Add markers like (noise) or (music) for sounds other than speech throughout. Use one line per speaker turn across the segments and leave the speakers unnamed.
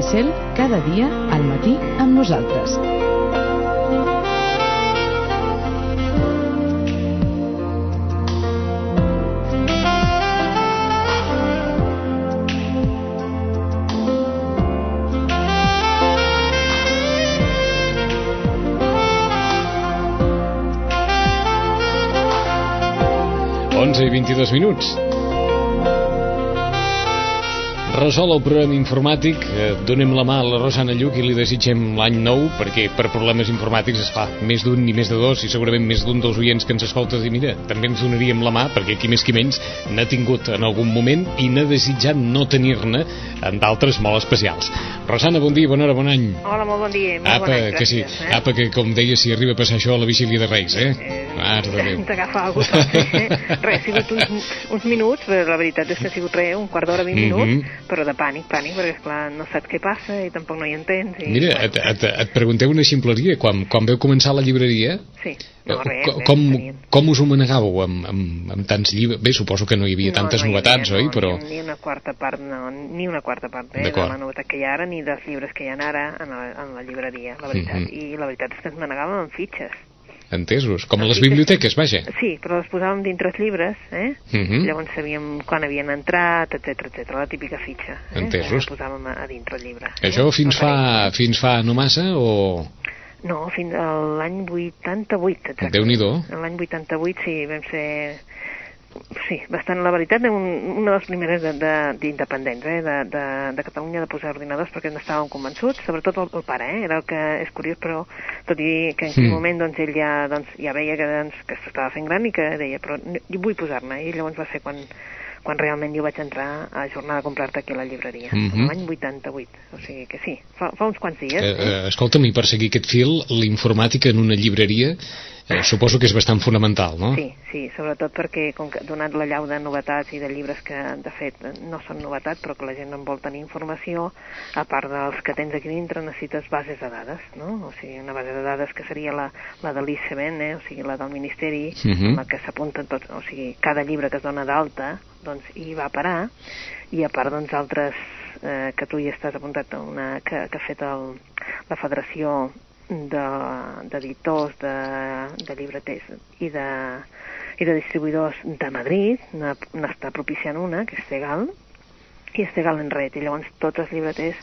Ràdio Cel, cada dia, al matí, amb nosaltres.
I 22 minuts. Resol el programa informàtic, eh, donem la mà a la Rosana Lluc i li desitgem l'any nou, perquè per problemes informàtics es fa més d'un i més de dos, i segurament més d'un dels oients que ens escolta dir, mira, també ens donaríem la mà, perquè qui més qui menys n'ha tingut en algun moment i n'ha desitjat no tenir-ne en d'altres molt especials. Rosana, bon dia, bona hora, bon any.
Hola, molt bon dia. Molt
Apa,
bon any,
que sí,
gràcies, eh?
apa, que com deia, si arriba a passar això a la vigília de Reis, eh? Mare de Déu.
T'agafa algú, eh? Res, ha sigut uns, uns minuts, però la veritat és que ha sigut res, un quart d'hora, 20
Mhm.
minuts, però de pànic, pànic, perquè, esclar, no saps què passa i tampoc no hi entens. I,
Mira, et, et, et pregunteu una ximpleria. Quan, quan veu començar la llibreria,
Sí, no,
eh,
res,
co-
res,
com,
tenien.
com us ho manegàveu amb, amb, amb tants llibres? Bé, suposo que no hi havia tantes
no hi
novetats,
havia,
oi?
no,
Però...
Ni, ni una quarta part, no, ni una quarta part eh, de la novetat que hi ha ara, ni dels llibres que hi ha ara en la, en la llibreria, la veritat.
Mhm.
I la veritat és que ens manegàvem amb fitxes.
Entesos, com a les biblioteques, vaja.
Sí, però les posàvem dintre els llibres, eh?
Mhm.
Llavors sabíem quan havien entrat, etc etc. la típica fitxa. Eh?
Entesos.
La posàvem a, a dintre el llibre.
Això
eh?
fins
No
fa, fins fa no massa o...
No, fins a l'any 88, exacte.
Déu-n'hi-do.
L'any 88, sí, vam ser... Sí, bastant, la veritat, un, una de les primeres d'independents, de, d'independents, eh, de, de, de Catalunya de posar ordinadors perquè n'estàvem convençuts, sobretot el, el pare, eh, era el que és curiós, però tot i que en aquell
Mm.
moment doncs, ell ja, doncs, ja veia que, doncs, que s'estava fent gran i que deia, però jo vull posar-ne, i llavors va ser quan, quan realment jo vaig entrar a jornada a comprar-te aquí a la llibreria,
Mhm.
l'any 88, o sigui que sí, fa, fa uns quants dies.
Eh, eh, escolta'm, i per seguir aquest fil, l'informàtica en una llibreria eh, suposo que és bastant fonamental, no?
Sí, sí, sobretot perquè, com que, donat la llau de novetats i de llibres que, de fet, no són novetats, però que la gent en vol tenir informació, a part dels que tens aquí dintre, necessites bases de dades, no? O sigui, una base de dades que seria la, la de l'ICBN, eh? o sigui, la del Ministeri,
Mhm.
en la que s'apunten tots, o sigui, cada llibre que es dona d'alta, doncs hi va parar, i a part, doncs, altres eh, que tu hi estàs apuntat una que, que ha fet el, la Federació de- d'editors de, de llibreters i de, i de distribuïdors de Madrid n'està propiciant una, que és Segal, i és Segal en red, i llavors tots els llibreters,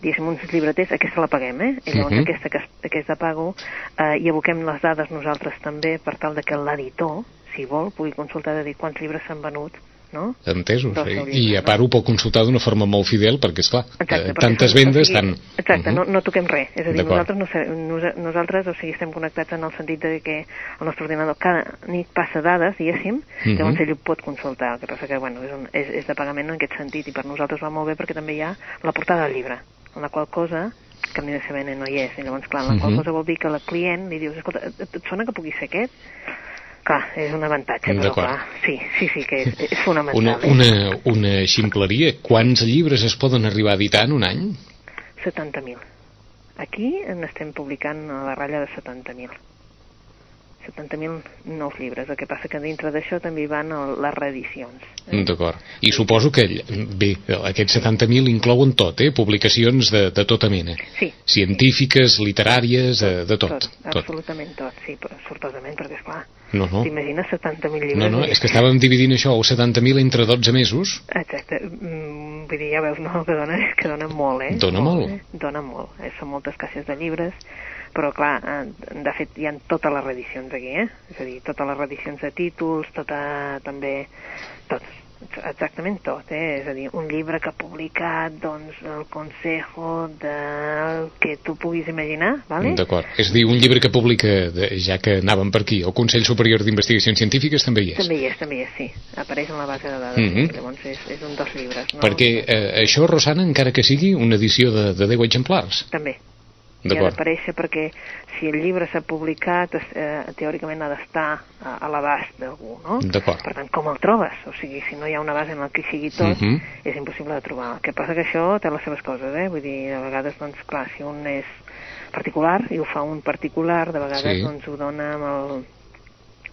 diguéssim, uns llibreters, aquesta la paguem, eh? I llavors
Mhm.
aquesta, que, es- aquesta pago, eh, i aboquem les dades nosaltres també per tal de que l'editor, si vol, pugui consultar de dir quants llibres s'han venut, no?
Entesos. Eh?
seus
I a part ho pot consultar d'una forma molt fidel, perquè, esclar,
Exacte,
eh, tantes vendes,
o sigui,
tant...
Exacte,
Mhm.
no, no toquem res. És a dir, nosaltres, no nos, nosaltres o sigui, estem connectats en el sentit de que el nostre ordinador cada nit passa dades, diguéssim,
Mhm.
llavors ell ho pot consultar. El que passa que, bueno, és, un, és, és de pagament en aquest sentit i per nosaltres va molt bé perquè també hi ha la portada del llibre, en la qual cosa que de CBN no hi és, i llavors, clar, la qual
Mhm.
cosa vol dir que el client li dius, escolta, et, et sona que pugui ser aquest? Clar, és un avantatge, però clar, sí, sí, sí que és, és fonamental.
Una,
eh?
una, una ximpleria. Quants llibres es poden arribar a editar en un any?
70.000. Aquí n'estem publicant a la ratlla de 70.000. 70.000 nous llibres. El que passa que dintre d'això també van les reedicions.
Mm, D'acord. I suposo que, bé, aquests 70.000 inclouen tot, eh? Publicacions de, de tota mena.
Sí.
Científiques, literàries, de, de tot.
tot,
tot.
absolutament tot, sí, però sortosament, perquè, esclar,
No, no.
t'imagines 70.000 llibres?
No, no, és que estàvem dividint això, els 70.000 entre 12 mesos.
Exacte, mm, vull dir, ja veus, no, que dona, que dona molt, eh?
Dona molt.
Eh? Dona molt, eh? són moltes caixes de llibres, però clar, eh, de fet hi ha totes les reedicions aquí, eh? És a dir, totes les reedicions de títols, tota, també, tot, exactament tot, eh? És a dir, un llibre que ha publicat, doncs, el Consejo del que tu puguis imaginar, vale?
D'acord. És a dir, un llibre que publica, de, ja que anàvem per aquí, el Consell Superior d'Investigacions Científiques també hi és.
També hi és, també hi és, sí. Apareix en la base de dades,
Mhm.
sí. llavors és, és un dels llibres. No?
Perquè eh, això, Rosana, encara que sigui una edició de, de 10 exemplars.
També, i ha d'aparèixer perquè si el llibre s'ha publicat eh, teòricament ha d'estar a, a l'abast d'algú, no? Per tant, com el trobes? O sigui, si no hi ha una base en la que sigui tot,
Mhm.
és impossible de trobar. El que passa que això té les seves coses, eh? Vull dir, a vegades, doncs, clar, si un és particular i ho fa un particular, de vegades,
Sí.
doncs, ho dona amb el,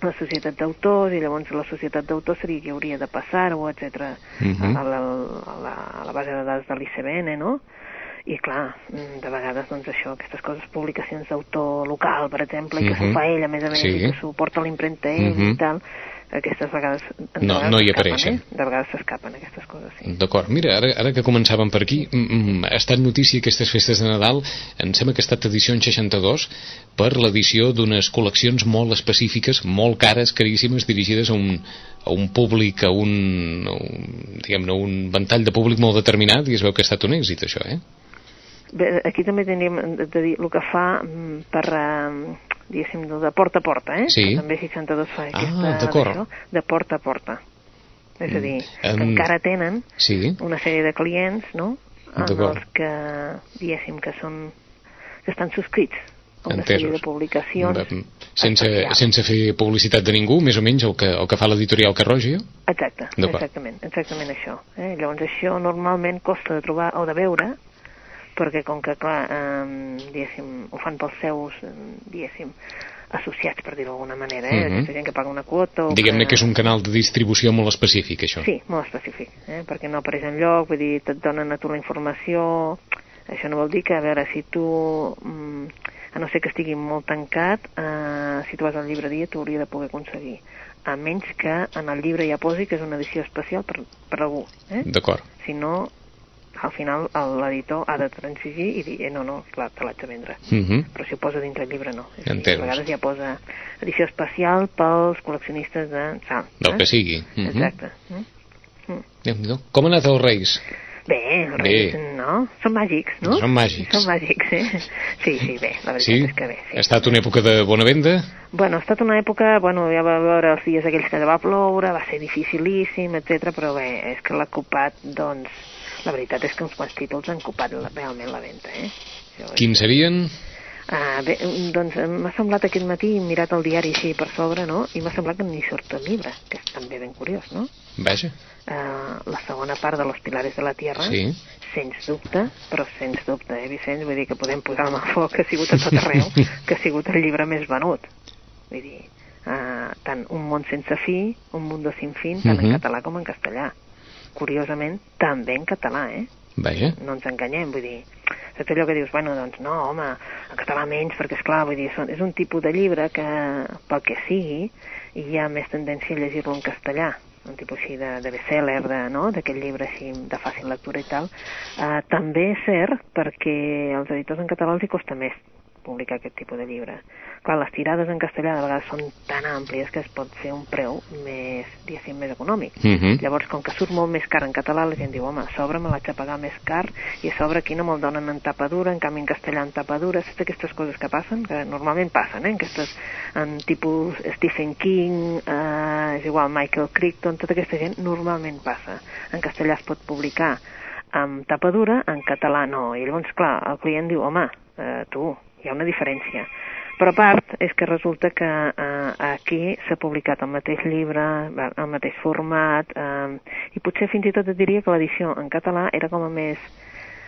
la societat d'autors i llavors la societat d'autors seria qui hauria de passar-ho, etc
Mhm.
a, la, a, la, a la base de dades de l'ICBN, no? I clar, mm, de vegades doncs això, aquestes coses, publicacions d'autor local, per exemple, i que
Mhm.
s'ho fa ell a més a més,
Sí.
i que s'ho porta a l'impremta ell
Mhm.
i tal, aquestes vegades... de
No-
vegades
no hi apareixen.
Eh? De vegades s'escapen aquestes coses, sí.
D'acord, mira, ara, ara que començàvem per aquí, mm, mm, ha estat notícia aquestes festes de Nadal, em sembla que ha estat edició en 62, per l'edició d'unes col·leccions molt específiques, molt cares, caríssimes, dirigides a un, a un públic, a un, a un diguem-ne, un ventall de públic molt determinat, i es veu que ha estat un èxit, això, eh?
Bé, aquí també tenim de, de dir el que fa mm, per, eh, diguéssim, de porta a porta, eh?
Sí.
Que també 62 fa
Ah,
aquesta, d'això, de porta a porta. És a dir,
Mm,
que encara tenen
Sí,
una sèrie de clients, no?, en
D'acord.
els que, diguéssim, que són que estan subscrits a una
Entesos.
sèrie de publicacions
Mm, sense,
especials.
sense fer publicitat de ningú, més o menys el que, el que fa l'editorial Carroja.
Exacte, exactament, exactament això. Eh? Llavors això normalment costa de trobar o de veure, perquè com que, clar, eh, diguéssim, ho fan pels seus, diguéssim, associats, per dir-ho d'alguna manera, eh?
Mhm.
Aquesta gent que paga una quota... O
Diguem-ne que és un canal de distribució molt específic, això.
Sí, molt específic, eh? perquè no apareix en lloc, vull dir, et donen a tu la informació... Això no vol dir que, a veure, si tu, mm, a no ser que estigui molt tancat, eh, si tu vas a la llibreria t'ho hauria de poder aconseguir. A menys que en el llibre ja posi que és una edició especial per, per algú. Eh?
D'acord.
Si no, al final l'editor ha de transigir i dir, eh, no, no, clar, te l'haig de vendre.
Mhm.
Però si ho posa dintre el llibre, no. És a dir,
Entesos.
a vegades ja posa edició especial pels col·leccionistes de sal.
Del
eh?
que sigui. Mhm.
Exacte. Mm? Mm.
Déu-n'hi-do. Com ha anat els Reis?
Bé, els
Bé.
reis, no? Són màgics, no?
Són màgics.
Són màgics, eh? Sí, sí, bé, la veritat
Sí?
és que bé. Sí.
Ha estat una època de bona venda?
Bueno, ha estat una època, bueno, ja va veure els dies aquells que va ploure, va ser dificilíssim, etc. però bé, és que l'ha copat, doncs, la veritat és que uns quants títols han copat la, realment la venda, eh?
Quins serien?
Ah, bé, doncs eh, m'ha semblat aquest matí, he mirat el diari així per sobre, no?, i m'ha semblat que ni surt el llibre, que és també ben curiós, no?
Vaja.
Uh, la segona part de Los Pilares de la Tierra,
Sí.
sens dubte, però sens dubte, eh, Vicenç? Vull dir que podem posar la mà foc, que ha sigut a tot arreu, (laughs) que ha sigut el llibre més venut. Vull dir, uh, tant Un món sense fi, Un mundo sin fin, tant
Mhm.
en català com en castellà. Curiosament, també en català, eh?
Vaja.
no ens enganyem, vull dir, saps allò que dius, bueno, doncs no, home, en català menys, perquè és clar, vull dir, són, és un tipus de llibre que, pel que sigui, hi ha més tendència a llegir-lo en castellà, un tipus així de, de best-seller, de, no? d'aquest llibre així de fàcil lectura i tal. Uh, també és cert perquè als editors en català els hi costa més publicar aquest tipus de llibre. Clar, les tirades en castellà de vegades són tan àmplies que es pot fer un preu més, diguéssim, més econòmic.
Mhm.
Llavors, com que surt molt més car en català, la gent diu, home, a sobre me l'haig de pagar més car i a sobre aquí no me'l donen en tapa dura, en canvi en castellà en tapa dura, saps aquestes coses que passen, que normalment passen, eh? Aquestes, en tipus Stephen King, eh, és igual, Michael Crichton, tota aquesta gent normalment passa. En castellà es pot publicar amb tapa dura, en català no. I llavors, clar, el client diu, home, eh, tu, hi ha una diferència. Però a part és que resulta que eh, aquí s'ha publicat el mateix llibre, el mateix format, eh, i potser fins i tot et diria que l'edició en català era com a més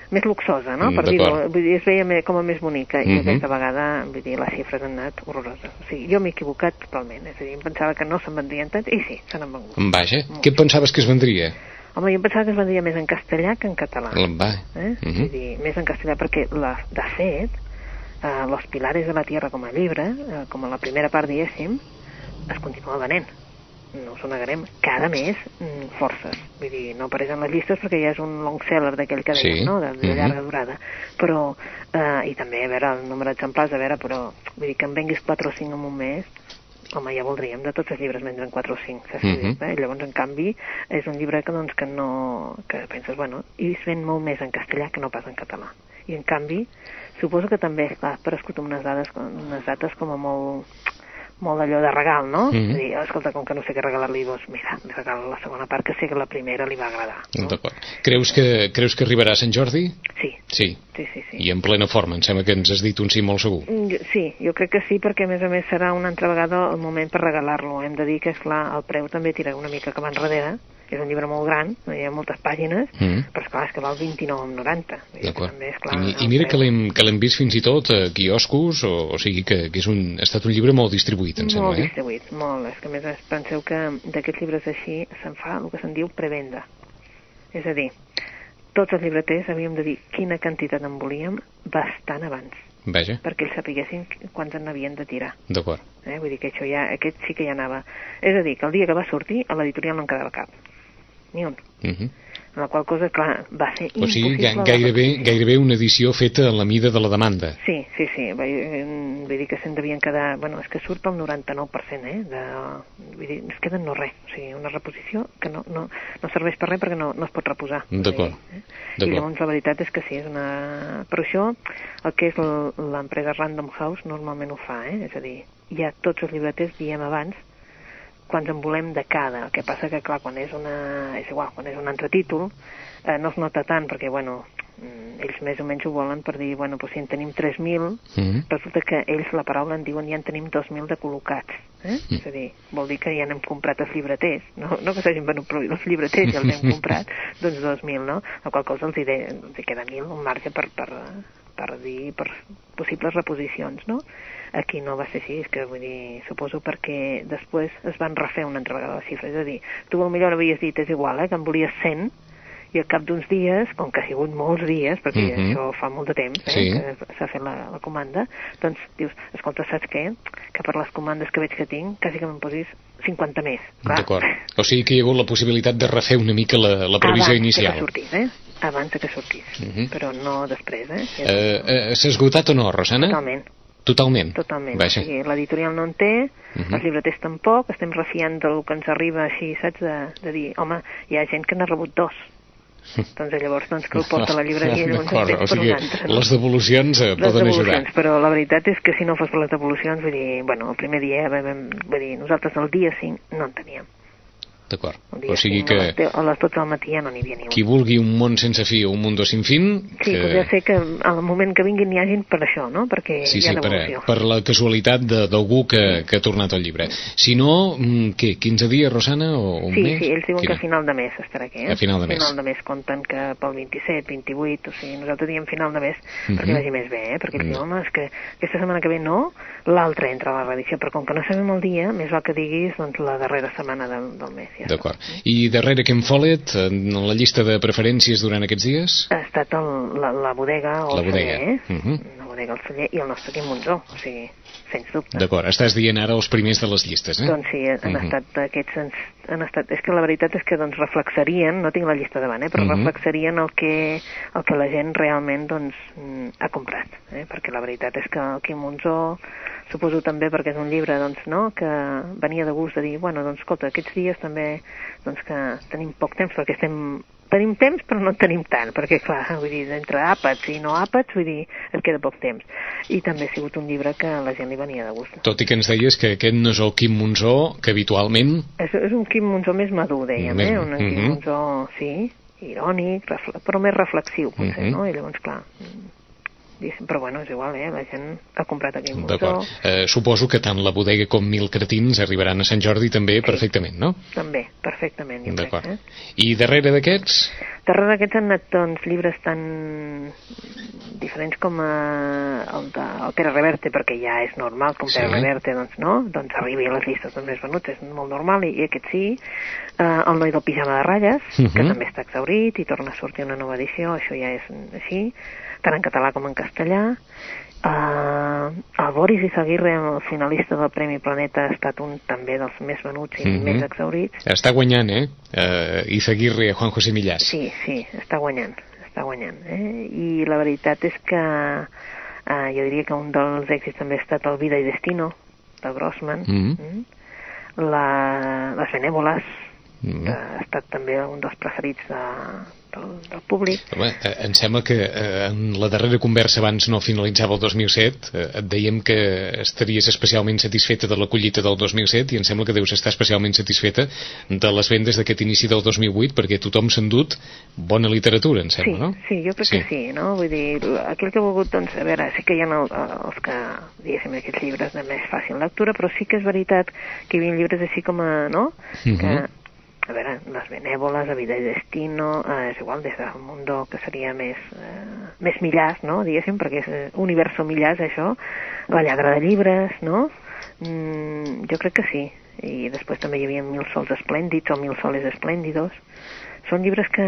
més luxosa, no?
Mm,
per dir-ho, vull dir, es veia com a més bonica, i
Mhm.
aquesta vegada, vull dir, les xifres han anat horroroses. O sigui, jo m'he equivocat totalment, és a dir, em pensava que no se'n vendrien tant, i sí, se n'han vengut.
Vaja. Què pensaves que es vendria?
Home, jo pensava que es vendria més en castellà que en català.
Va.
Eh?
Mhm.
Vull dir, més en castellà, perquè, la, de fet, eh, Los Pilares de la Tierra com a llibre, eh, com a la primera part, diguéssim, es continua venent. No us ho negarem. Cada mes, mm, forces. Vull dir, no apareix en les llistes perquè ja és un long seller d'aquell que dèiem,
Sí.
no?, de, de
Mhm.
llarga durada. Però, eh, i també, a veure, el número d'exemplars, a veure, però, vull dir, que en venguis 4 o 5 en un mes, home, ja voldríem de tots els llibres menys en 4 o 5, saps? Mm -hmm. eh? Llavors, en canvi, és un llibre que, doncs, que no... que penses, bueno, i es ven molt més en castellà que no pas en català. I, en canvi, suposo que també, clar, ha aparegut unes dades, unes dates com a molt molt allò de regal, no? És a dir, escolta, com que no sé què regalar-li, doncs mira, li regalo la segona part, que sé que la primera li va agradar. No?
D'acord. Creus que, creus que arribarà a Sant Jordi?
Sí,
Sí.
sí, sí, sí.
I en plena forma, em sembla que ens has dit un sí molt segur.
Mm, jo- Sí, jo crec que sí, perquè a més a més serà una altra vegada el moment per regalar-lo. Hem de dir que, és clar el preu també tira una mica cap enrere. És un llibre molt gran, hi ha moltes pàgines,
Mm.
però esclar, és que val 29,90. Vull dir que
D'acord.
també, esclar,
I, I mira que l'hem que l'hem vist fins i tot a quioscos, o, o sigui que, que és un, ha estat un llibre molt distribuït, em
molt
sembla, eh?
distribuït, molt. És que més penseu que d'aquests llibres així se'n fa el que se'n diu prevenda. És a dir, tots els llibreters havíem de dir quina quantitat en volíem bastant abans,
Vaja,
perquè ells sapiguessin quants en havien de tirar.
d'acord.
Eh? Vull dir que això ja, aquest sí que ja anava... És a dir, que el dia que va sortir, a l'editorial no en quedava cap. Ni un.
Uh -huh.
La qual cosa, clar, va ser
O sigui, gairebé, gairebé una edició feta a la mida de la demanda.
Sí, sí, sí. Vull, vull dir que se'n devien quedar... Bueno, és que surt pel 99%, eh? De, vull dir, es queden no res. O sigui, una reposició que no, no, no serveix per res perquè no, no es pot reposar.
D'acord.
Eh? I llavors la veritat és que sí, és una... Però això, el que és l'empresa Random House normalment ho fa, eh? És a dir, ja tots els llibreters diem abans quants en volem de cada. El que passa que, clar, quan és una... És igual, quan és un entretítol, eh, no es nota tant, perquè, bueno, mm, ells més o menys ho volen per dir, bueno, doncs si en tenim 3.000,
Uh -huh.
resulta que ells la paraula en diuen ja en tenim 2.000 de col·locats. Eh?
Mm.
És a dir, vol dir que ja n'hem comprat els llibreters, no, no que s'hagin venut, però els llibreters ja els hem (laughs) comprat, doncs 2.000, no? La qual cosa els hi, de, els hi queda 1.000, un marge per, per, per dir, per possibles reposicions, no? Aquí no va ser així, és que vull dir, suposo perquè després es van refer una altra vegada les xifres, és a dir, tu millor havies dit, és igual, eh, que en volies 100, i al cap d'uns dies, com que ha sigut molts dies, perquè
Mhm.
això fa molt de temps eh,
Sí.
que s'ha fet la, la comanda, doncs dius, escolta, saps què? Que per les comandes que veig que tinc, quasi que me'n posis 50 més.
D'acord. O sigui que hi ha hagut la possibilitat de refer una mica la, la previsió
Abans
inicial.
de que sortís, eh? Abans que sortís.
Mhm.
Però no després, eh?
Eh, eh, S'ha esgotat o no, Rosana?
Totalment,
Totalment.
totalment.
Vaja.
O sigui, l'editorial no en té,
Mhm.
els llibreters tampoc, estem refiant del que ens arriba així, saps? De, de dir, home, hi ha gent que n'ha rebut dos. (laughs) doncs llavors doncs, que el porta a la llibreria i (laughs) llavors en
o sigui,
altre. no?
les devolucions eh,
les
poden ajudar.
devolucions, però la veritat és que si no fos per les devolucions, vull dir, bueno, el primer dia, vam- vull dir, nosaltres el dia 5 no en teníem.
D'acord. O sigui
5,
que
a les, 10 a les 12 del matí ja no n'hi havia ni un.
qui vulgui un món sense fi o un mundo sin fin...
Sí,
que...
podria ser que al moment que vinguin n'hi hagin per això, no? Perquè
Sí,
hi
sí,
ha
per,
devolució.
per la casualitat de- d'algú que, que ha tornat al llibre. Si no, mm, què, 15 dies, Rosana, o un
Sí,
mes?
sí, ells diuen que
Quina?
a final de mes estarà aquí, eh?
A final de mes.
final de mes compten que pel 27, 28, o sigui, nosaltres diem final de mes
Mhm.
perquè vagi més bé, eh? Perquè ells diuen, home, és que aquesta setmana que ve no, l'altra entra a la reedició, però com que no sabem el dia, més val que diguis doncs, la darrera setmana del, del mes. Està.
D'acord. I darrere Ken Follett, en la llista de preferències durant aquests dies?
ha estat el, la, la bodega o
La bodega.
eh?
Mhm.
La bodega, el celler i el nostre Quim Monzó, o sigui, sens dubte.
D'acord, estàs dient ara els primers de les llistes, eh?
Doncs sí, han
Mhm.
estat aquests... Han, han estat, és que la veritat és que doncs, reflexarien, no tinc la llista davant, eh, però
Mhm.
reflexarien el que, el que la gent realment doncs, mm, ha comprat. Eh? Perquè la veritat és que el Quim Monzó, suposo també perquè és un llibre doncs, no? que venia de gust de dir, bueno, doncs escolta, aquests dies també doncs, que tenim poc temps perquè estem tenim temps però no en tenim tant, perquè clar, vull dir, entre àpats i no àpats, vull dir, et queda poc temps. I també ha sigut un llibre que a la gent li venia de gust.
Tot i que ens deies que aquest no és el Quim Monzó, que habitualment...
És, és un Quim Monzó més madur, dèiem,
Més-
eh? Un Quim
mhm.
Monzó, sí, irònic, refle però més reflexiu, potser,
Mhm.
no? I llavors, clar, diguéssim, però bueno, és igual, eh? La gent ha comprat aquell.
D'acord. Eh, suposo que tant la bodega com Mil Cretins arribaran a Sant Jordi també perfectament, no?
També, perfectament, jo crec,
D'acord.
eh?
I darrere d'aquests?
Darrere d'aquests han anat doncs, llibres tan diferents com eh, el de el Pere Reverte, perquè ja és normal que un Pere
Sí.
Reverte doncs, no? doncs arribi a les llistes dels més venuts, és molt normal, i, i aquest sí. Eh, el noi del pijama de ratlles, que
Mhm.
també està exaurit i torna a sortir una nova edició, això ja és així, tant en català com en castellà. Uh, el Boris Izaguirre, el finalista del Premi Planeta, ha estat un també dels més venuts i
Mhm.
més exaurits.
Està guanyant, eh? I seguir-li a Juan José Millás.
Sí, sí, està guanyant, està guanyant. Eh? I la veritat és que eh, jo diria que un dels èxits també ha estat el Vida i Destino, de Grossman.
Mhm.
Mm. La, les Benèvoles,
Mhm.
que ha estat també un dels preferits de, del, del públic.
Home, eh, em sembla que eh, en la darrera conversa abans no finalitzava el 2007 eh, et dèiem que estaries especialment satisfeta de la collita del 2007 i em sembla que deus estar especialment satisfeta de les vendes d'aquest inici del 2008 perquè tothom s'ha endut bona literatura, em
Sí,
sembla, no?
sí, jo crec
Sí.
que sí, no? Vull dir, aquell que ha volgut, doncs, a veure, sí que hi ha el, els que, diguéssim, aquests llibres de més fàcil lectura, però sí que és veritat que hi havia llibres així com a, no?
Mhm.
Que, a veure, les benèvoles, a vida i destino, eh, és igual, des del mundo que seria més, eh, més millars, no?, diguéssim, perquè és eh, universo millars, això, la lladra de llibres, no?, mm, jo crec que sí, i després també hi havia Mil sols esplèndids o Mil soles esplèndidos. Són llibres que,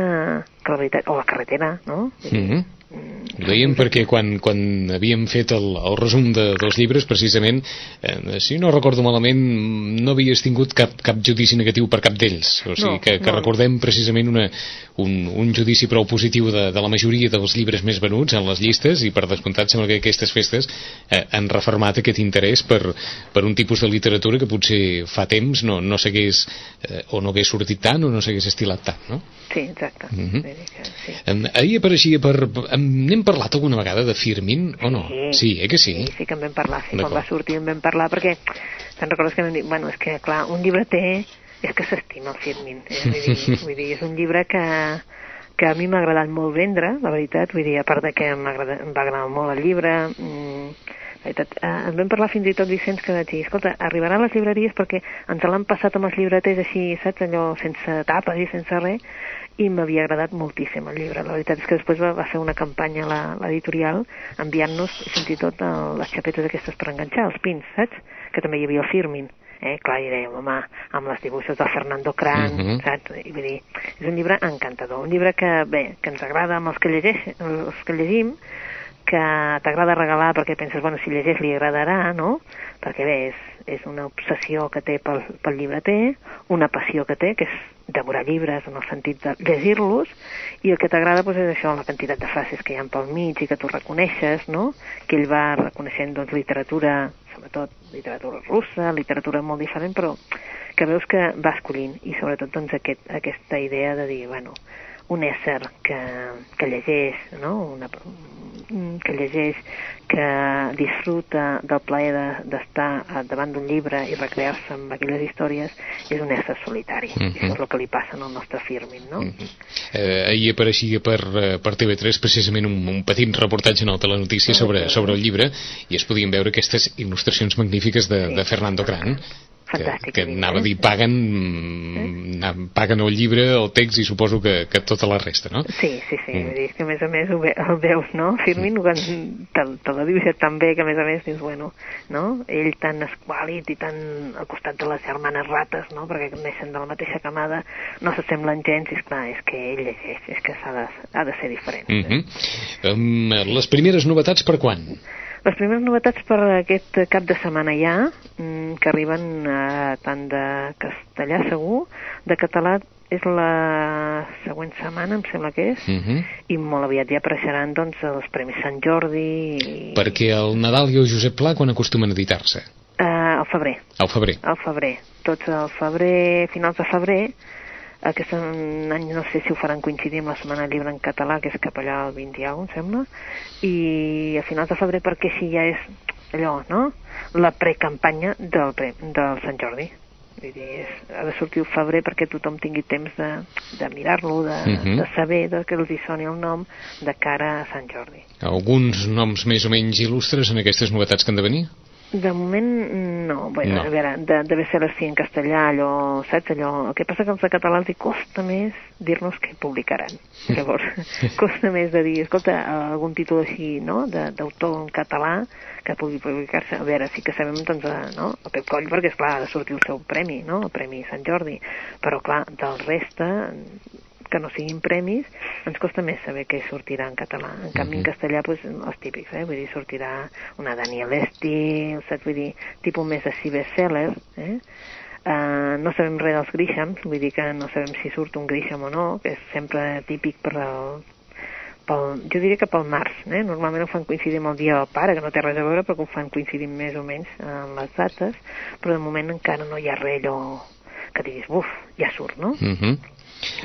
que la veritat... O La carretera, no?
-hmm. Ho dèiem perquè quan, quan havíem fet el, el resum de, dels llibres, precisament, eh, si no recordo malament, no havies tingut cap, cap judici negatiu per cap d'ells. O sigui,
No,
que, que
no.
recordem precisament una, un, un judici prou positiu de, de la majoria dels llibres més venuts en les llistes i per descomptat sembla que aquestes festes eh, han reformat aquest interès per, per un tipus de literatura que potser fa temps no, no s'hagués eh, o no hagués sortit tant o no s'hagués estilat tant, no?
Sí, exacte. Dir que sí.
Em, ahir apareixia per... Em, N'hem parlat alguna vegada de Firmin o no? Sí, eh que sí?
Sí, sí que en vam parlar, sí, quan va sortir en vam parlar, perquè te'n recordes que vam dir, bueno, és que, clar, un llibreter és que s'estima el Firmin, eh? vull, dir, (laughs) vull dir, és un llibre que, que a mi m'ha agradat molt vendre, la veritat, vull dir, a part de que em va agradar molt el llibre, mm, la veritat, eh, en vam parlar fins i tot, Vicenç, que vaig dir, escolta, arribarà a les llibreries perquè ens l'han passat amb els llibreters així, saps, allò sense tapes i sense res, i m'havia agradat moltíssim el llibre. La veritat és que després va, va fer una campanya l'editorial enviant-nos fins i tot el, les xapetes aquestes per enganxar, els pins, saps? Que també hi havia el Firmin. Eh, clar, i dèiem, home, amb les dibuixos del Fernando Cran,
Mhm.
saps? I vull dir, és un llibre encantador, un llibre que, bé, que ens agrada amb els que, llegeix, els que llegim, que t'agrada regalar perquè penses, bueno, si llegeix li agradarà, no? Perquè bé, és, és una obsessió que té pel, pel llibreter, una passió que té, que és devorar llibres en el sentit de llegir-los, i el que t'agrada doncs, és això, la quantitat de frases que hi ha pel mig i que tu reconeixes, no? Que ell va reconeixent doncs, literatura, sobretot literatura russa, literatura molt diferent, però que veus que va escollint, i sobretot doncs, aquest, aquesta idea de dir, bueno, un ésser que, que llegeix, no? Una, mm, que llegeix, que disfruta del plaer de- d'estar de, davant d'un llibre i recrear-se amb aquelles històries, és un ésser solitari.
Mhm.
I això és el que li passa al nostre Firmin, no?
Eh, ahir apareixia per, eh, per TV3 precisament un, un petit reportatge en el Telenotícies sobre, sobre el llibre i es podien veure aquestes il·lustracions magnífiques de, de Fernando que,
Fantàstic,
que
llibre,
anava a
eh?
dir paguen, mm, paguen el llibre, el text i suposo que, que tota la resta, no?
Sí, sí, sí,
Mm.
vull dir, és que a més a més ho ve, el veus, no? Firmin, quan te, te l'ha dibuixat tan bé que a més a més dius, bueno, no? Ell tan esquàlit i tan al costat de les germanes rates, no? Perquè neixen de la mateixa camada, no s'assemblen gens, i esclar, és que ell llegeix, és que s'ha de, ha de ser diferent.
Mm -hmm. um, les primeres novetats per quan?
Les primeres novetats per aquest cap de setmana ja, mm, que arriben eh, tant de castellà segur, de català és la següent setmana, em sembla que és,
Mm -hmm.
i molt aviat ja apareixeran doncs, els Premis Sant Jordi i...
Perquè el Nadal i el Josep Pla quan acostumen a editar-se?
Uh, al febrer,
Al febrer.
al febrer. Tots al febrer, finals de febrer, aquest any no sé si ho faran coincidir amb la Setmana Llibre en català, que és cap allà el 20 i alguna cosa, em sembla, i a finals de febrer perquè així ja és allò, no?, la precampanya del, pre, del Sant Jordi. Vull dir, és, ha de sortir el febrer perquè tothom tingui temps de, de mirar-lo, de,
Mhm.
de saber de que els hi soni el nom de cara a Sant Jordi.
Alguns noms més o menys il·lustres en aquestes novetats que han de venir?
De moment, no. Bueno,
No.
A veure, de, deve ser així en castellà, allò, saps, allò... El que passa que als els hi costa més dir-nos què publicaran. (laughs) Llavors, costa més de dir, escolta, algun títol així, no?, de- d'autor en català que pugui publicar-se. A veure, sí que sabem, doncs, eh, no?, el Pep Coll, perquè, esclar, ha de sortir el seu premi, no?, el Premi Sant Jordi. Però, clar, del reste, que no siguin premis, ens costa més saber què sortirà en català. En canvi, en castellà, doncs, els típics, eh? Vull dir, sortirà una Daniel Esti, saps? Vull dir, tipus més de bestseller, eh? Uh, no sabem res dels Grishams, vull dir que no sabem si surt un Grisham o no, que és sempre típic per el, pel, jo diria que pel març, eh? normalment ho fan coincidir amb el dia del pare, que no té res a veure, però que ho fan coincidir més o menys amb les dates, però de moment encara no hi ha res allò que diguis, buf, ja surt, no?
Uh -huh.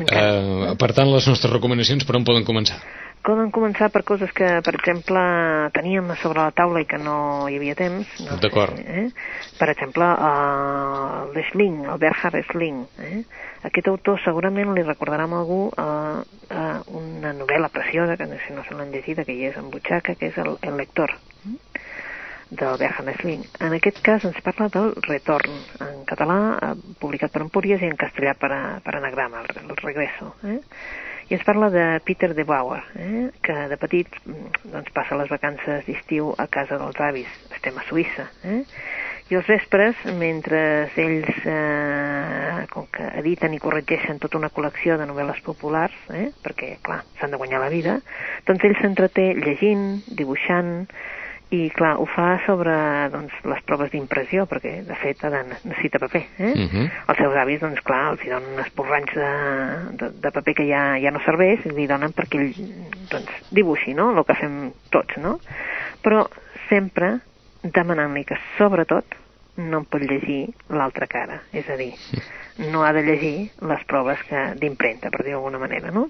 Uh, per tant, les nostres recomanacions per on poden començar?
Poden començar per coses que, per exemple, teníem sobre la taula i que no hi havia temps. No
D'acord.
Eh? Per exemple, uh, l'Schling, el Bernhard Schling. Eh? Aquest autor segurament li recordarà a algú uh, uh, una novel·la preciosa, que no sé si no se l'han llegida, que hi és en butxaca, que és El, el lector eh? Del Bernhard Schling. En aquest cas ens parla del Retorn, en català, eh, publicat per Empúries, i en castellà per, a, per anagrama, el, el Regreso. Eh? i ens parla de Peter de Bauer, eh? que de petit mm, doncs, passa les vacances d'estiu a casa dels avis, estem a Suïssa, eh? I els vespres, mentre ells, eh, com que editen i corregeixen tota una col·lecció de novel·les populars, eh, perquè, clar, s'han de guanyar la vida, doncs ell s'entreté llegint, dibuixant, i clar, ho fa sobre doncs, les proves d'impressió, perquè de fet ha de, necessita paper. Eh? Uh -huh. Els seus avis, doncs clar, els hi donen esporranys de, de, de paper que ja, ja no serveix i li donen perquè ell doncs, dibuixi, no?, el que fem tots, no? Però sempre demanant-li que, sobretot, no en pot llegir l'altra cara, és a dir, no ha de llegir les proves d'impremta, per dir-ho d'alguna manera, no?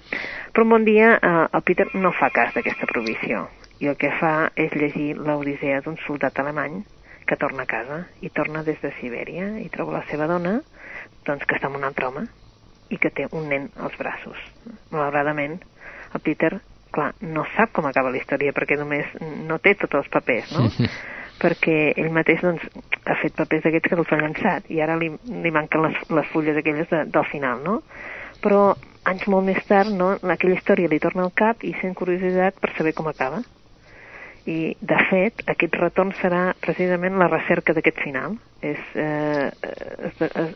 Però un bon dia eh, el Peter no fa cas d'aquesta provisió i el que fa és llegir l'Odissea d'un soldat alemany que torna a casa i torna des de Sibèria i troba la seva dona doncs que està amb un altre home i que té un nen als braços. Malauradament, el Peter, clar, no sap com acaba la història perquè només no té tots els papers, no? (laughs) perquè ell mateix doncs, ha fet papers d'aquests que els ha llançat i ara li, li manquen les, les fulles aquelles de, del final, no? Però anys molt més tard, no, aquella història li torna al cap i sent curiositat per saber com acaba i de fet aquest retorn serà precisament la recerca d'aquest final és, eh, es, es,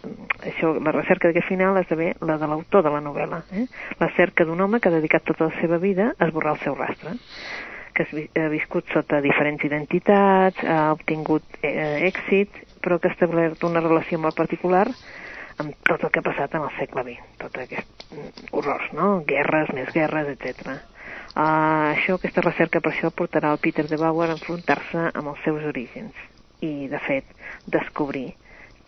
això, la recerca d'aquest final esdevé la de l'autor de la novel·la eh? la cerca d'un home que ha dedicat tota la seva vida a esborrar el seu rastre que ha viscut sota diferents identitats ha obtingut eh, èxit però que ha establert una relació molt particular amb tot el que ha passat en el segle XX, tot aquests horrors, no? Guerres, més guerres, etc. Uh, això, aquesta recerca per això portarà el Peter de Bauer a enfrontar-se amb els seus orígens i, de fet, descobrir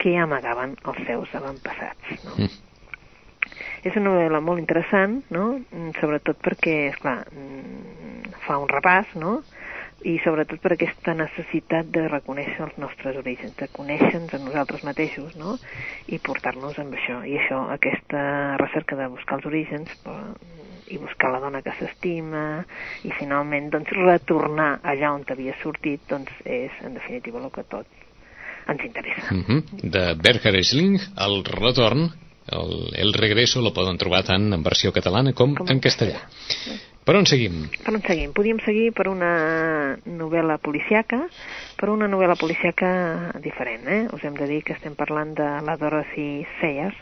què amagaven els seus avantpassats. No? Mm. És una novel·la molt interessant, no? sobretot perquè, és clar, fa un repàs, no? i sobretot per aquesta necessitat de reconèixer els nostres orígens, de conèixer-nos a nosaltres mateixos, no? i portar-nos amb això. I això, aquesta recerca de buscar els orígens, i buscar la dona que s'estima i finalment doncs retornar allà on havia sortit doncs és en definitiva el que tot ens interessa.
Mm -hmm. De Berger Schling, el retorn, el, el regreso lo poden trobar tant en versió catalana com, com en castellà. castellà. Per on seguim?
Per on seguim? Podríem seguir per una novel·la policiaca, per una novel·la policiaca diferent, eh? Us hem de dir que estem parlant de la Dorothy Sayers,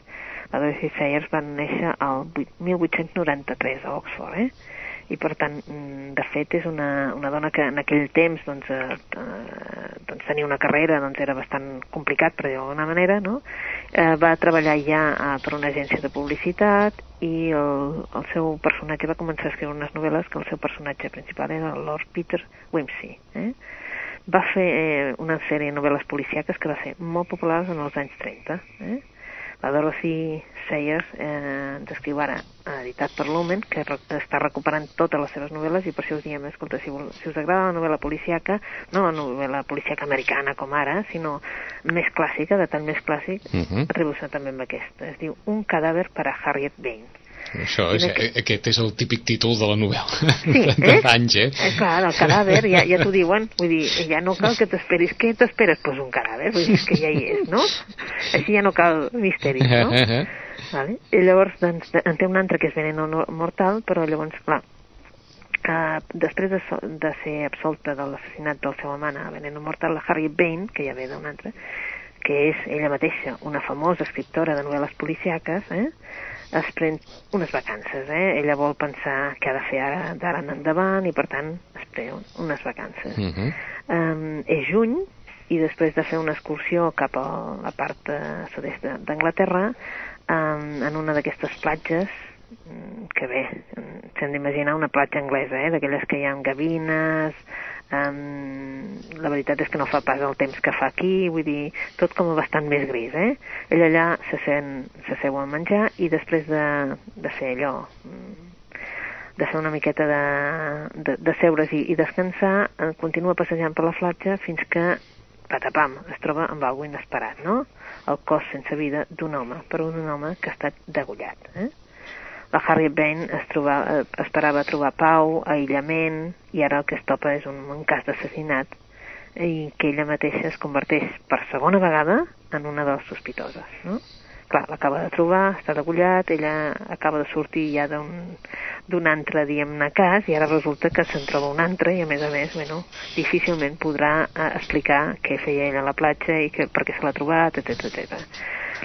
la Dorothy Sayers va néixer el 1893 a Oxford, eh? i per tant, mm, de fet, és una, una dona que en aquell temps doncs, eh, eh, doncs tenia una carrera doncs era bastant complicat, per dir d'alguna manera, no? Eh, va treballar ja eh, per una agència de publicitat i el, el seu personatge va començar a escriure unes novel·les que el seu personatge principal era el Lord Peter Wimsey. Eh? Va fer eh, una sèrie de novel·les policiaques que va ser molt populars en els anys 30. Eh? La Dorothy Sayers eh, ens escriu ara, editat per Lumen, que re està recuperant totes les seves novel·les i per això us diem, escolta, si, si us agrada la novel·la policiaca, no la novel·la policiaca americana com ara, sinó més clàssica, de tant més clàssic, uh -huh. atribució també amb aquesta. Es diu Un cadàver per a Harriet Bain
això és, que... aquest és el típic títol de la novel·la sí, (laughs) de eh? anys, eh?
eh? Clar, el cadàver, ja, ja t'ho diuen, vull dir, ja no cal que t'esperis, què t'esperes? Pues un cadàver, vull dir, que ja hi és, no? Així ja no cal misteris, no? vale? I llavors, doncs, en té un altre que és veneno mortal, però llavors, clar, Uh, després de, so de ser absolta de l'assassinat del seu amant a Veneno Mortal, la Harriet Bain, que ja ve d'un altre, que és ella mateixa una famosa escriptora de novel·les policiaques, eh? Es pren unes vacances, eh? Ella vol pensar què ha de fer ara d'ara en endavant i, per tant, es pren unes vacances. Uh -huh. um, és juny i després de fer una excursió cap a la part uh, sud-est d'Anglaterra, um, en una d'aquestes platges, que bé, s'hem d'imaginar una platja anglesa, eh? d'aquelles que hi ha gavines, Um, la veritat és que no fa pas el temps que fa aquí, vull dir, tot com bastant més gris, eh? Ell allà se, sent, se seu a menjar i després de, de fer allò, de fer una miqueta de, de, de seure's i, i descansar, eh, continua passejant per la platja fins que, patapam, es troba amb alguna inesperat, no? El cos sense vida d'un home, però un home que ha estat degullat, eh? La Harriet Bain es troba, eh, esperava trobar pau, aïllament, i ara el que es topa és un, un cas d'assassinat i que ella mateixa es converteix per segona vegada en una de les sospitoses, no? Clar, l'acaba de trobar, està degullat, ella acaba de sortir ja d'un altre, diguem-ne, cas, i ara resulta que se'n troba un altre, i a més a més, bueno, difícilment podrà eh, explicar què feia ell a la platja i que, per què se l'ha trobat, etc etc.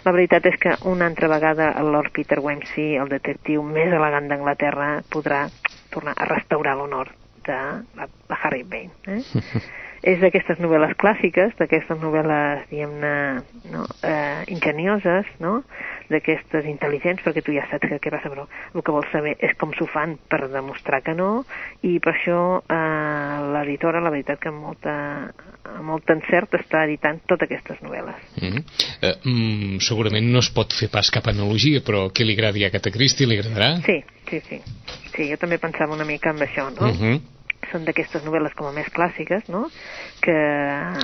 La veritat és que una altra vegada el Lord Peter Wimsey, el detectiu més elegant d'Anglaterra, podrà tornar a restaurar l'honor de, de Harry Bain. Eh? (laughs) és d'aquestes novel·les clàssiques, d'aquestes novel·les, diguem-ne, no, eh, ingenioses, no? D'aquestes intel·ligents, perquè tu ja saps que què passa, però el que vols saber és com s'ho fan per demostrar que no, i per això eh, l'editora, la veritat que amb molta, amb molt encert està editant totes aquestes novel·les.
Mm -hmm. uh, mm, segurament no es pot fer pas cap analogia, però què li agradi a Agatha Christie, li agradarà?
Sí, sí, sí. Sí, jo també pensava una mica en això, no?
Mm -hmm
són d'aquestes novel·les com a més clàssiques, no? Que...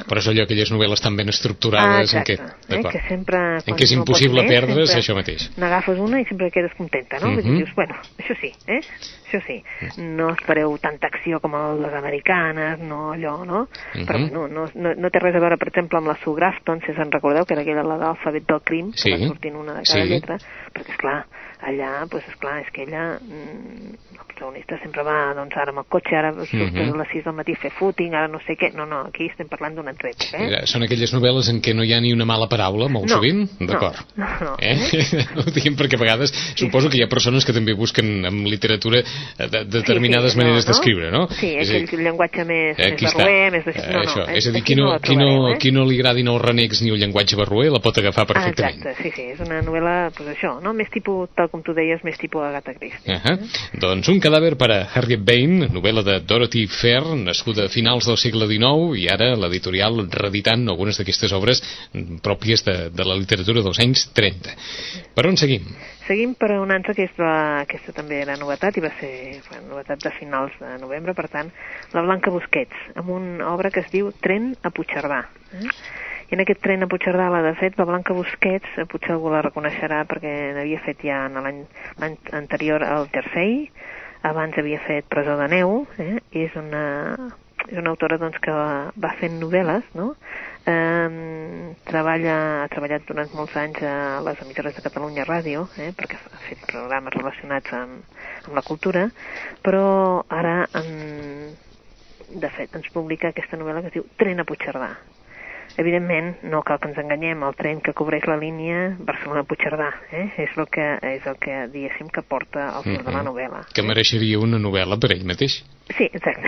Però és allò, aquelles novel·les tan ben estructurades
ah, exacte,
en què,
eh? que sempre,
en què és impossible
no
perdre's, això mateix.
N'agafes una i sempre quedes contenta, no? Uh -huh. dius, bueno, això sí, eh? Això sí. No espereu tanta acció com les americanes, no allò, no? Uh -huh. Però bueno, no, no, no té res a veure, per exemple, amb la Sue Grafton, si se'n recordeu, que era aquella la d'alfabet del crim, sí. que va sortint una de cada sí. lletra, perquè, és clar allà, doncs, esclar, és que ella, mm, el protagonista sempre va, doncs, ara amb el cotxe, ara surt uh -huh. a les 6 del matí a fer footing, ara no sé què, no, no, aquí estem parlant d'una època, eh?
Són aquelles novel·les en què no hi ha ni una mala paraula, molt
no,
sovint? D'acord.
No, no, no.
Eh? (laughs) Ho diguem perquè a vegades suposo que hi ha persones que també busquen en literatura eh, de, determinades
sí, sí,
maneres
no,
d'escriure, no?
Sí, és aquell dir, llenguatge més, eh, més barruer, més de...
No, no, això. és a dir, qui no, qui, no, eh? qui no li agradin els renecs ni el llenguatge barruer la pot agafar perfectament.
Ah, exacte, sí, sí, és una novel·la, doncs això, no? més tipus, tal com tu deies, més tipus Agatha Christie.
Uh -huh. Doncs un cadàver per a Harriet Bain, novel·la de Dorothy Fair, nascuda a finals del segle XIX i ara l'editorial reeditant algunes d'aquestes obres pròpies de, de la literatura dels anys 30. Per on seguim?
Seguim per una altra que és la, aquesta també era novetat i va ser bueno, novetat de finals de novembre, per tant, la Blanca Busquets, amb una obra que es diu Tren a Puigcerdà. Eh? I en aquest tren a Puigcerdà, de fet, la Blanca Busquets, potser algú la reconeixerà perquè n'havia fet ja l'any anterior al Jersey, abans havia fet Presó de Neu, eh? I és una, és una autora doncs, que va, va fent novel·les, no? Eh, treballa, ha treballat durant molts anys a les emissores de Catalunya Ràdio, eh, perquè ha fet programes relacionats amb, amb la cultura, però ara, en, de fet, ens publica aquesta novel·la que es diu Tren a Puigcerdà, Evidentment, no cal que ens enganyem, el tren que cobreix la línia Barcelona-Puigcerdà, eh? és, el que, és el que, diguéssim, que porta al fil uh -huh. de la novel·la.
Que mereixeria una novel·la per ell mateix.
Sí, exacte.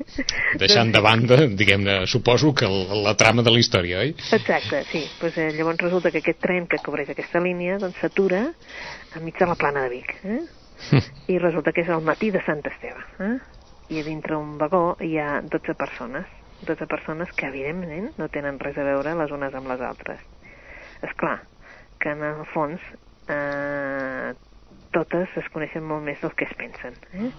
(laughs)
Deixant de banda, diguem-ne, suposo que el, la trama de la història, oi?
Exacte, sí. Pues, eh, llavors resulta que aquest tren que cobreix aquesta línia doncs s'atura enmig de la plana de Vic. Eh? I resulta que és el matí de Sant Esteve. Eh? I a dintre un vagó hi ha 12 persones 12 persones que, evidentment, no tenen res a veure les unes amb les altres. És clar que, en el fons, eh, totes es coneixen molt més del que es pensen. Eh?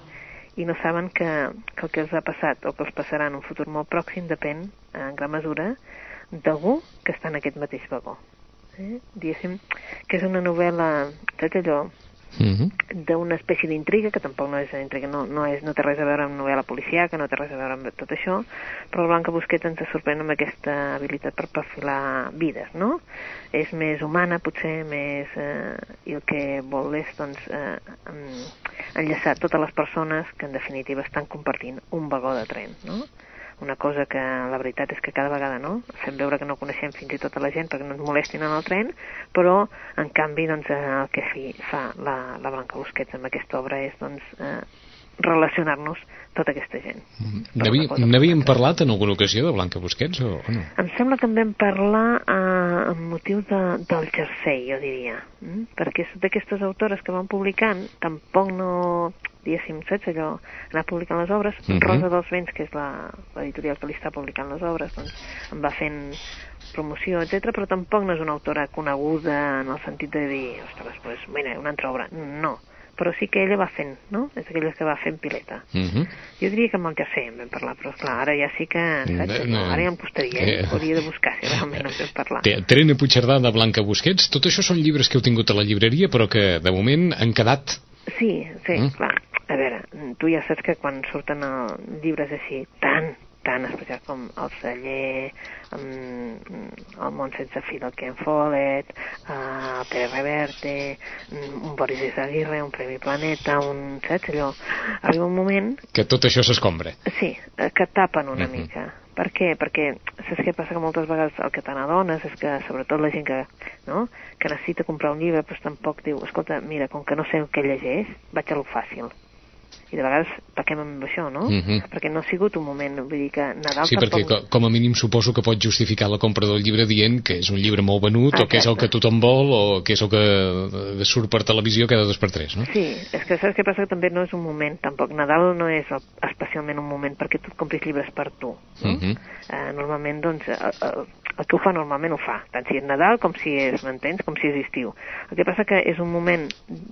I no saben que, que el que els ha passat o que els passarà en un futur molt pròxim depèn, en gran mesura, d'algú que està en aquest mateix vagó. Eh? Diguéssim que és una novel·la, saps allò, uh mhm. -huh. d'una espècie d'intriga, que tampoc no és intriga, no, no, és, no té res a veure amb novel·la que no té res a veure amb tot això, però Blanca Busquet ens sorprèn amb aquesta habilitat per perfilar vides, no? És més humana, potser, més... Eh, i el que vol és, doncs, eh, enllaçar totes les persones que, en definitiva, estan compartint un vagó de tren, no? Una cosa que la veritat és que cada vegada no, fem veure que no coneixem fins i tot a la gent perquè no ens molestin en el tren, però en canvi doncs, eh, el que fi, fa la, la Blanca Busquets amb aquesta obra és doncs, eh, relacionar-nos tota aquesta gent.
Mm-hmm. N'havíem parlat en alguna ocasió de Blanca Busquets o, o no?
Em sembla que en vam parlar eh, amb motiu de, del jersei, jo diria, mm? perquè d'aquestes autores que van publicant tampoc no diguéssim, saps allò, anar publicant les obres. Uh mhm. -huh. Rosa dels Vents, que és l'editorial que li està publicant les obres, doncs em va fent promoció, etc, però tampoc no és una autora coneguda en el sentit de dir, ostres, pues, mira, una altra obra. No, però sí que ella va fent, no? És aquella que va fent pileta. Uh
mhm. -huh.
Jo diria que amb el Jacé en vam parlar, però clar, ara ja sí que, saps? No, ara ja em costaria, eh? eh? hauria de buscar si realment no vam parlar.
Trena Puigcerdà de Blanca Busquets, tot això són llibres que heu tingut a la llibreria, però que de moment han quedat
Sí, sí, mm. clar. A veure, tu ja saps que quan surten llibres així tan, tan especials com el celler, el món sense fi del Ken Follett, uh, el Pere Reverte, un Boris Izaguirre, un Premi Planeta, un... saps allò? Arriba un moment...
Que tot això s'escombra.
Sí, que tapen una uh -huh. mica. Per què? Perquè saps què passa? Que moltes vegades el que te n'adones és que, sobretot la gent que, no? que necessita comprar un llibre, doncs tampoc diu, escolta, mira, com que no sé el que llegeix, vaig a lo fàcil i de vegades pequem amb això, no? Uh -huh. Perquè no ha sigut un moment, vull dir que Nadal
Sí,
tampoc...
perquè com a mínim suposo que pot justificar la compra del llibre dient que és un llibre molt venut Exacte. o que és el que tothom vol o que és el que surt per televisió cada dos per tres, no?
Sí, és que saps què passa? Que també no és un moment, tampoc. Nadal no és especialment un moment perquè tu et compris llibres per tu, no? Uh -huh. uh, normalment, doncs, el, el, el que ho fa normalment ho fa, tant si és Nadal com si és, m'entens, com si és estiu. El que passa que és un moment,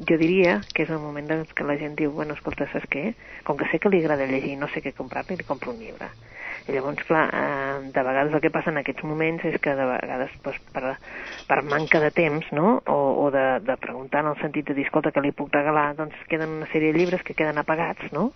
jo diria que és un moment doncs, que la gent diu, bueno, escolta, saps què? Com que sé que li agrada llegir no sé què comprar-li, li compro un llibre. I llavors, clar, eh, de vegades el que passa en aquests moments és que de vegades doncs, per, per manca de temps, no?, o, o de, de preguntar en el sentit de dir, escolta, que li puc regalar, doncs queden una sèrie de llibres que queden apagats, no?,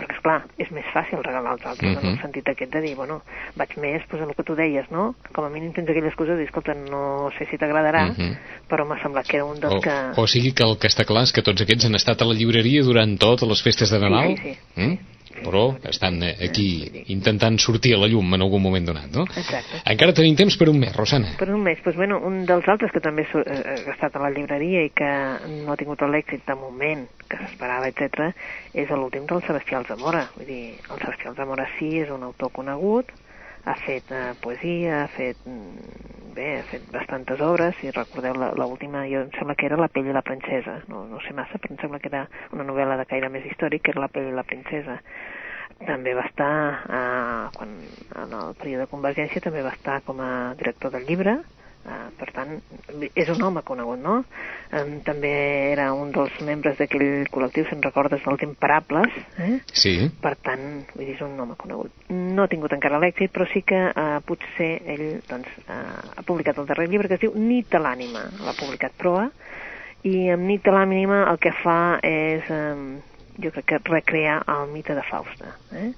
perquè, esclar, és més fàcil regalar als altres, uh -huh. en el mhm. sentit aquest de dir, bueno, vaig més, doncs, el que tu deies, no? Com a mínim tens aquelles coses de dir, escolta, no sé si t'agradarà, uh mhm. -huh. però m'ha semblat que era un dels
o,
que...
O sigui que el que està clar és que tots aquests han estat a la llibreria durant totes les festes de Nadal?
Sí, sí, sí. Mm?
Però estan eh, aquí intentant sortir a la llum en algun moment donat, no?
Exacte.
Encara tenim temps per un mes, Rosana.
Per un mes. Doncs, bueno, un dels altres que també eh, ha estat a la llibreria i que no ha tingut l'èxit de moment que s'esperava, etc, és l'últim del Sebastià Alzamora. Vull dir, el Sebastià Alzamora sí és un autor conegut, ha fet eh, poesia, ha fet mm, bé, ha fet bastantes obres, si recordeu l'última, jo em sembla que era La pell i la princesa, no, no sé massa, però em sembla que era una novel·la de caire més històric, que era La pell i la princesa. També va estar, eh, quan, en el període de Convergència, també va estar com a director del llibre, Uh, per tant, és un home conegut, no? Um, també era un dels membres d'aquell col·lectiu, si en recordes, dels Imparables, eh?
Sí.
Per tant, vull dir, és un home conegut. No ha tingut encara l'èxit, però sí que uh, potser ell doncs, uh, ha publicat el darrer llibre que es diu Nit de l'ànima, l'ha publicat Proa, i amb Nit de l'ànima el que fa és, um, jo crec que recrear el mite de Fausta, eh?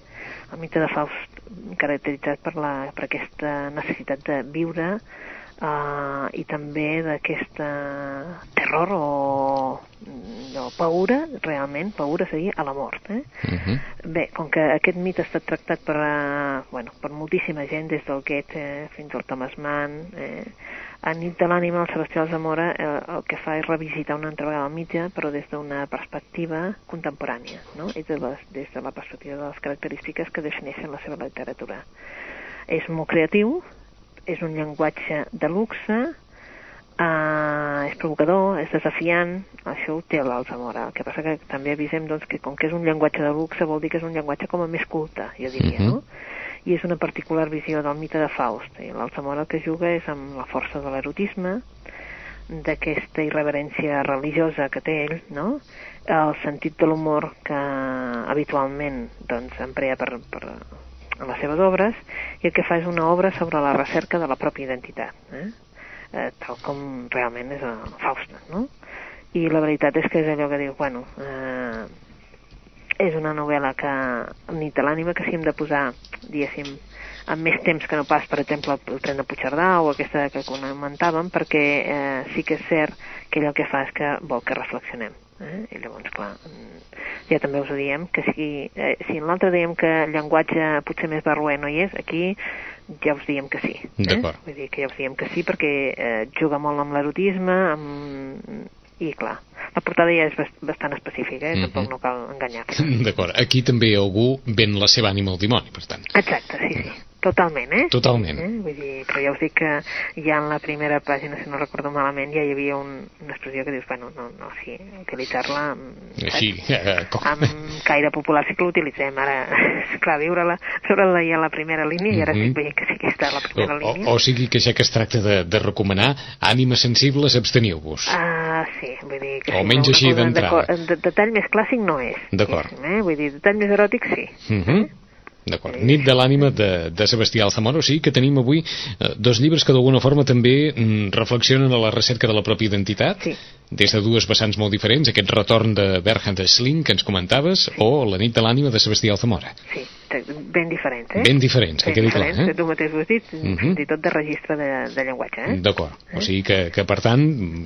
el mite de Faust caracteritzat per, la, per aquesta necessitat de viure uh, i també d'aquesta terror o, o paura, realment, paura seria a la mort. Eh? Uh -huh. Bé, com que aquest mite ha estat tractat per, uh, bueno, per moltíssima gent, des del Goethe fins al Thomas Mann, eh, a Nit de l'ànima, el Sebastià Zamora eh, el que fa és revisitar una altra vegada el mitjà, però des d'una perspectiva contemporània, no? és de les, des de la perspectiva de les característiques que defineixen la seva literatura. És molt creatiu, és un llenguatge de luxe, eh, és provocador, és desafiant, això ho té l'Alzamora. El que passa que també avisem doncs, que com que és un llenguatge de luxe vol dir que és un llenguatge com a més culte, jo diria, no? I és una particular visió del mite de Faust. I l'Alzamora el que juga és amb la força de l'erotisme, d'aquesta irreverència religiosa que té ell, no? el sentit de l'humor que habitualment doncs, emprea per, per, en les seves obres i el que fa és una obra sobre la recerca de la pròpia identitat, eh? Eh, tal com realment és el Fausta, no? I la veritat és que és allò que diu, bueno, eh, és una novel·la que nit de l'ànima que si hem de posar, diguéssim, amb més temps que no pas, per exemple, el tren de Puigcerdà o aquesta que comentàvem, perquè eh, sí que és cert que el que fa és que vol que reflexionem. Eh? I llavors, clar, ja també us ho diem, que si, eh, si en l'altre diem que el llenguatge potser més barroer no hi és, aquí ja us diem que sí.
Eh?
Vull dir que ja us diem que sí perquè eh, juga molt amb l'erotisme, amb... i clar, la portada ja és bastant específica, eh? Mm tampoc no cal enganyar (laughs)
D'acord, aquí també algú ven la seva ànima al dimoni, per tant.
Exacte, sí, sí. Totalment, eh?
Totalment.
Eh? Vull dir, però ja us dic que ja en la primera pàgina, si no recordo malament, ja hi havia un, una expressió que dius, bueno, no, no, sí, utilitzar-la amb,
Així, eh, com...
amb caire popular sí que l'utilitzem. Ara, (laughs) clar, viure-la viure, -la, ja a la primera línia i ara mm -hmm. estic veient que sí que està a la primera
o,
línia.
O, o sigui que ja que es tracta de, de recomanar, ànimes sensibles, absteniu-vos.
Ah, sí, vull dir que
Almenys
sí,
així d'entrada.
De, de, detall més clàssic no és.
D'acord.
Eh? Vull dir, detall més eròtic sí.
Mm -hmm. eh? D'acord. Nit de l'ànima de, de Sebastià Alzamora. O sigui que tenim avui eh, dos llibres que d'alguna forma també mm, reflexionen a la recerca de la pròpia identitat,
sí.
des de dues vessants molt diferents, aquest retorn de Berhard Schling que ens comentaves, sí. o La nit de l'ànima de Sebastià Alzamora.
Sí, ben diferents, eh?
Ben diferents, que
ben
quedi
diferents,
clar, eh?
que tu mateix ho has dit, uh
Mhm.
-huh. fins i tot de registre de, de llenguatge, eh?
D'acord. O sigui que, que, per tant,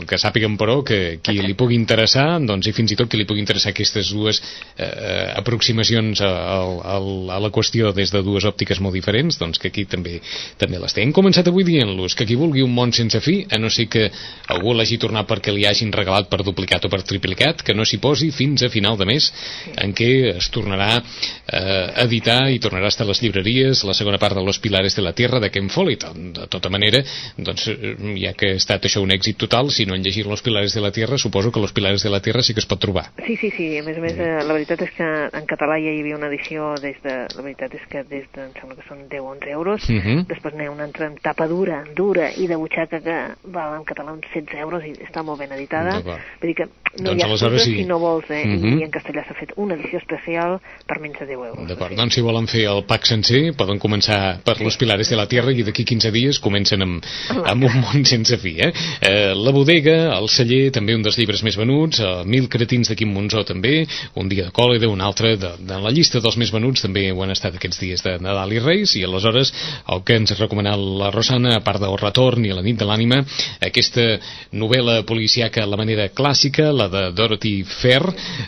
que sàpiguen, però, que qui li pugui interessar, doncs, i fins i tot qui li pugui interessar aquestes dues eh, aproximacions a, a, a la qüestió des de dues òptiques molt diferents, doncs que aquí també també les té. Hem començat avui dient-los que qui vulgui un món sense fi, a no ser que algú l'hagi tornat perquè li hagin regalat per duplicat o per triplicat, que no s'hi posi fins a final de mes, en què es tornarà eh, a editar i tornarà a estar a les llibreries la segona part de Los Pilares de la Tierra de Ken Follett. De tota manera, doncs, eh, ja que ha estat això un èxit total, si no han llegit Los Pilares de la Tierra, suposo que Los Pilares de la Tierra sí que es pot trobar.
Sí, sí, sí, a més a més, eh, la veritat és que en català ja hi havia una edició des de, la veritat és que des de, em sembla que són 10 o 11 euros,
Mhm.
després n'hi ha una altra amb tapa dura, dura i de butxaca que val en català uns 16 euros i està molt ben editada, vull dir que no
Doncs
hi ha
aleshores sí.
si no vols, eh,
Mhm.
i en castellà s'ha fet una edició especial per menys de 10 euros.
D'acord,
sigui.
doncs si volen fer el pack sencer, poden començar per Los Pilares de la Tierra i d'aquí 15 dies comencen amb, amb un món (laughs) sense fi. Eh? Eh, la bodega, el celler, també un dels llibres més venuts, eh, Mil cretins de Quim Monzó també, un dia de còlera, un altre de, de la llista dels més venuts també ho han estat aquests dies de Nadal i Reis i aleshores el que ens ha recomanat la Rosana, a part del retorn i la nit de l'ànima, aquesta novel·la policiaca a la manera clàssica, la de Dorothy Fair,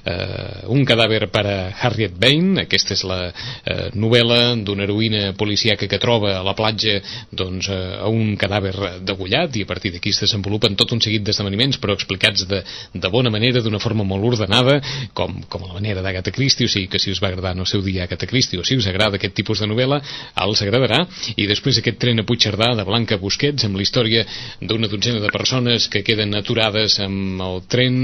eh, un cadàver per a Harriet Bain, aquesta és la eh, novel·la d'una heroïna policiaca que troba a la platja doncs, eh, un cadàver degullat i a partir d'aquí es desenvolupen tot un seguit d'esdeveniments però explicats de, de bona manera, d'una forma molt ordenada, com, com a la manera d'Agatha Christie, o sigui que si us va agradar en el seu dia Agatha Christie o si us agrada aquest tipus de novel·la, els agradarà. I després aquest tren a Puigcerdà de Blanca Busquets amb la història d'una dotzena de persones que queden aturades amb el tren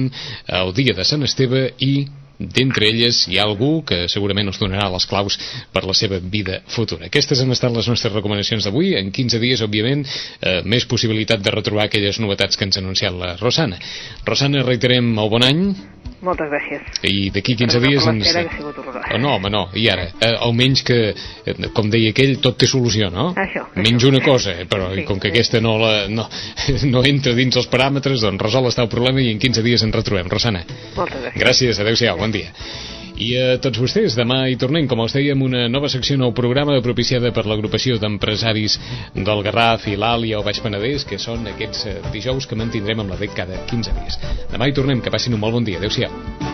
el dia de Sant Esteve i d'entre elles hi ha algú que segurament us donarà les claus per la seva vida futura. Aquestes han estat les nostres recomanacions d'avui. En 15 dies, òbviament, eh, més possibilitat de retrobar aquelles novetats que ens ha anunciat la Rosana. Rosana, reiterem el bon any
Moltes gràcies.
i d'aquí 15
Perdó
dies ens... Oh, no, home, no, i ara, eh, almenys que, eh, com deia aquell, tot té solució, no?
Això,
Menys una cosa, eh, però
Sí,
com que
sí.
aquesta no, la, no, (laughs) no entra dins els paràmetres, doncs resol està el problema i en 15 dies ens retrobem. Rosana,
Moltes gràcies.
gràcies, adeu-siau, bon dia. I a tots vostès, demà hi tornem, com els dèiem, una nova secció, nou programa propiciada per l'agrupació d'empresaris del Garraf i l'Àlia o Baix Penedès, que són aquests eh, dijous que mantindrem amb la DEC cada 15 dies. Demà hi tornem, que passin un molt bon dia. Adéu-siau.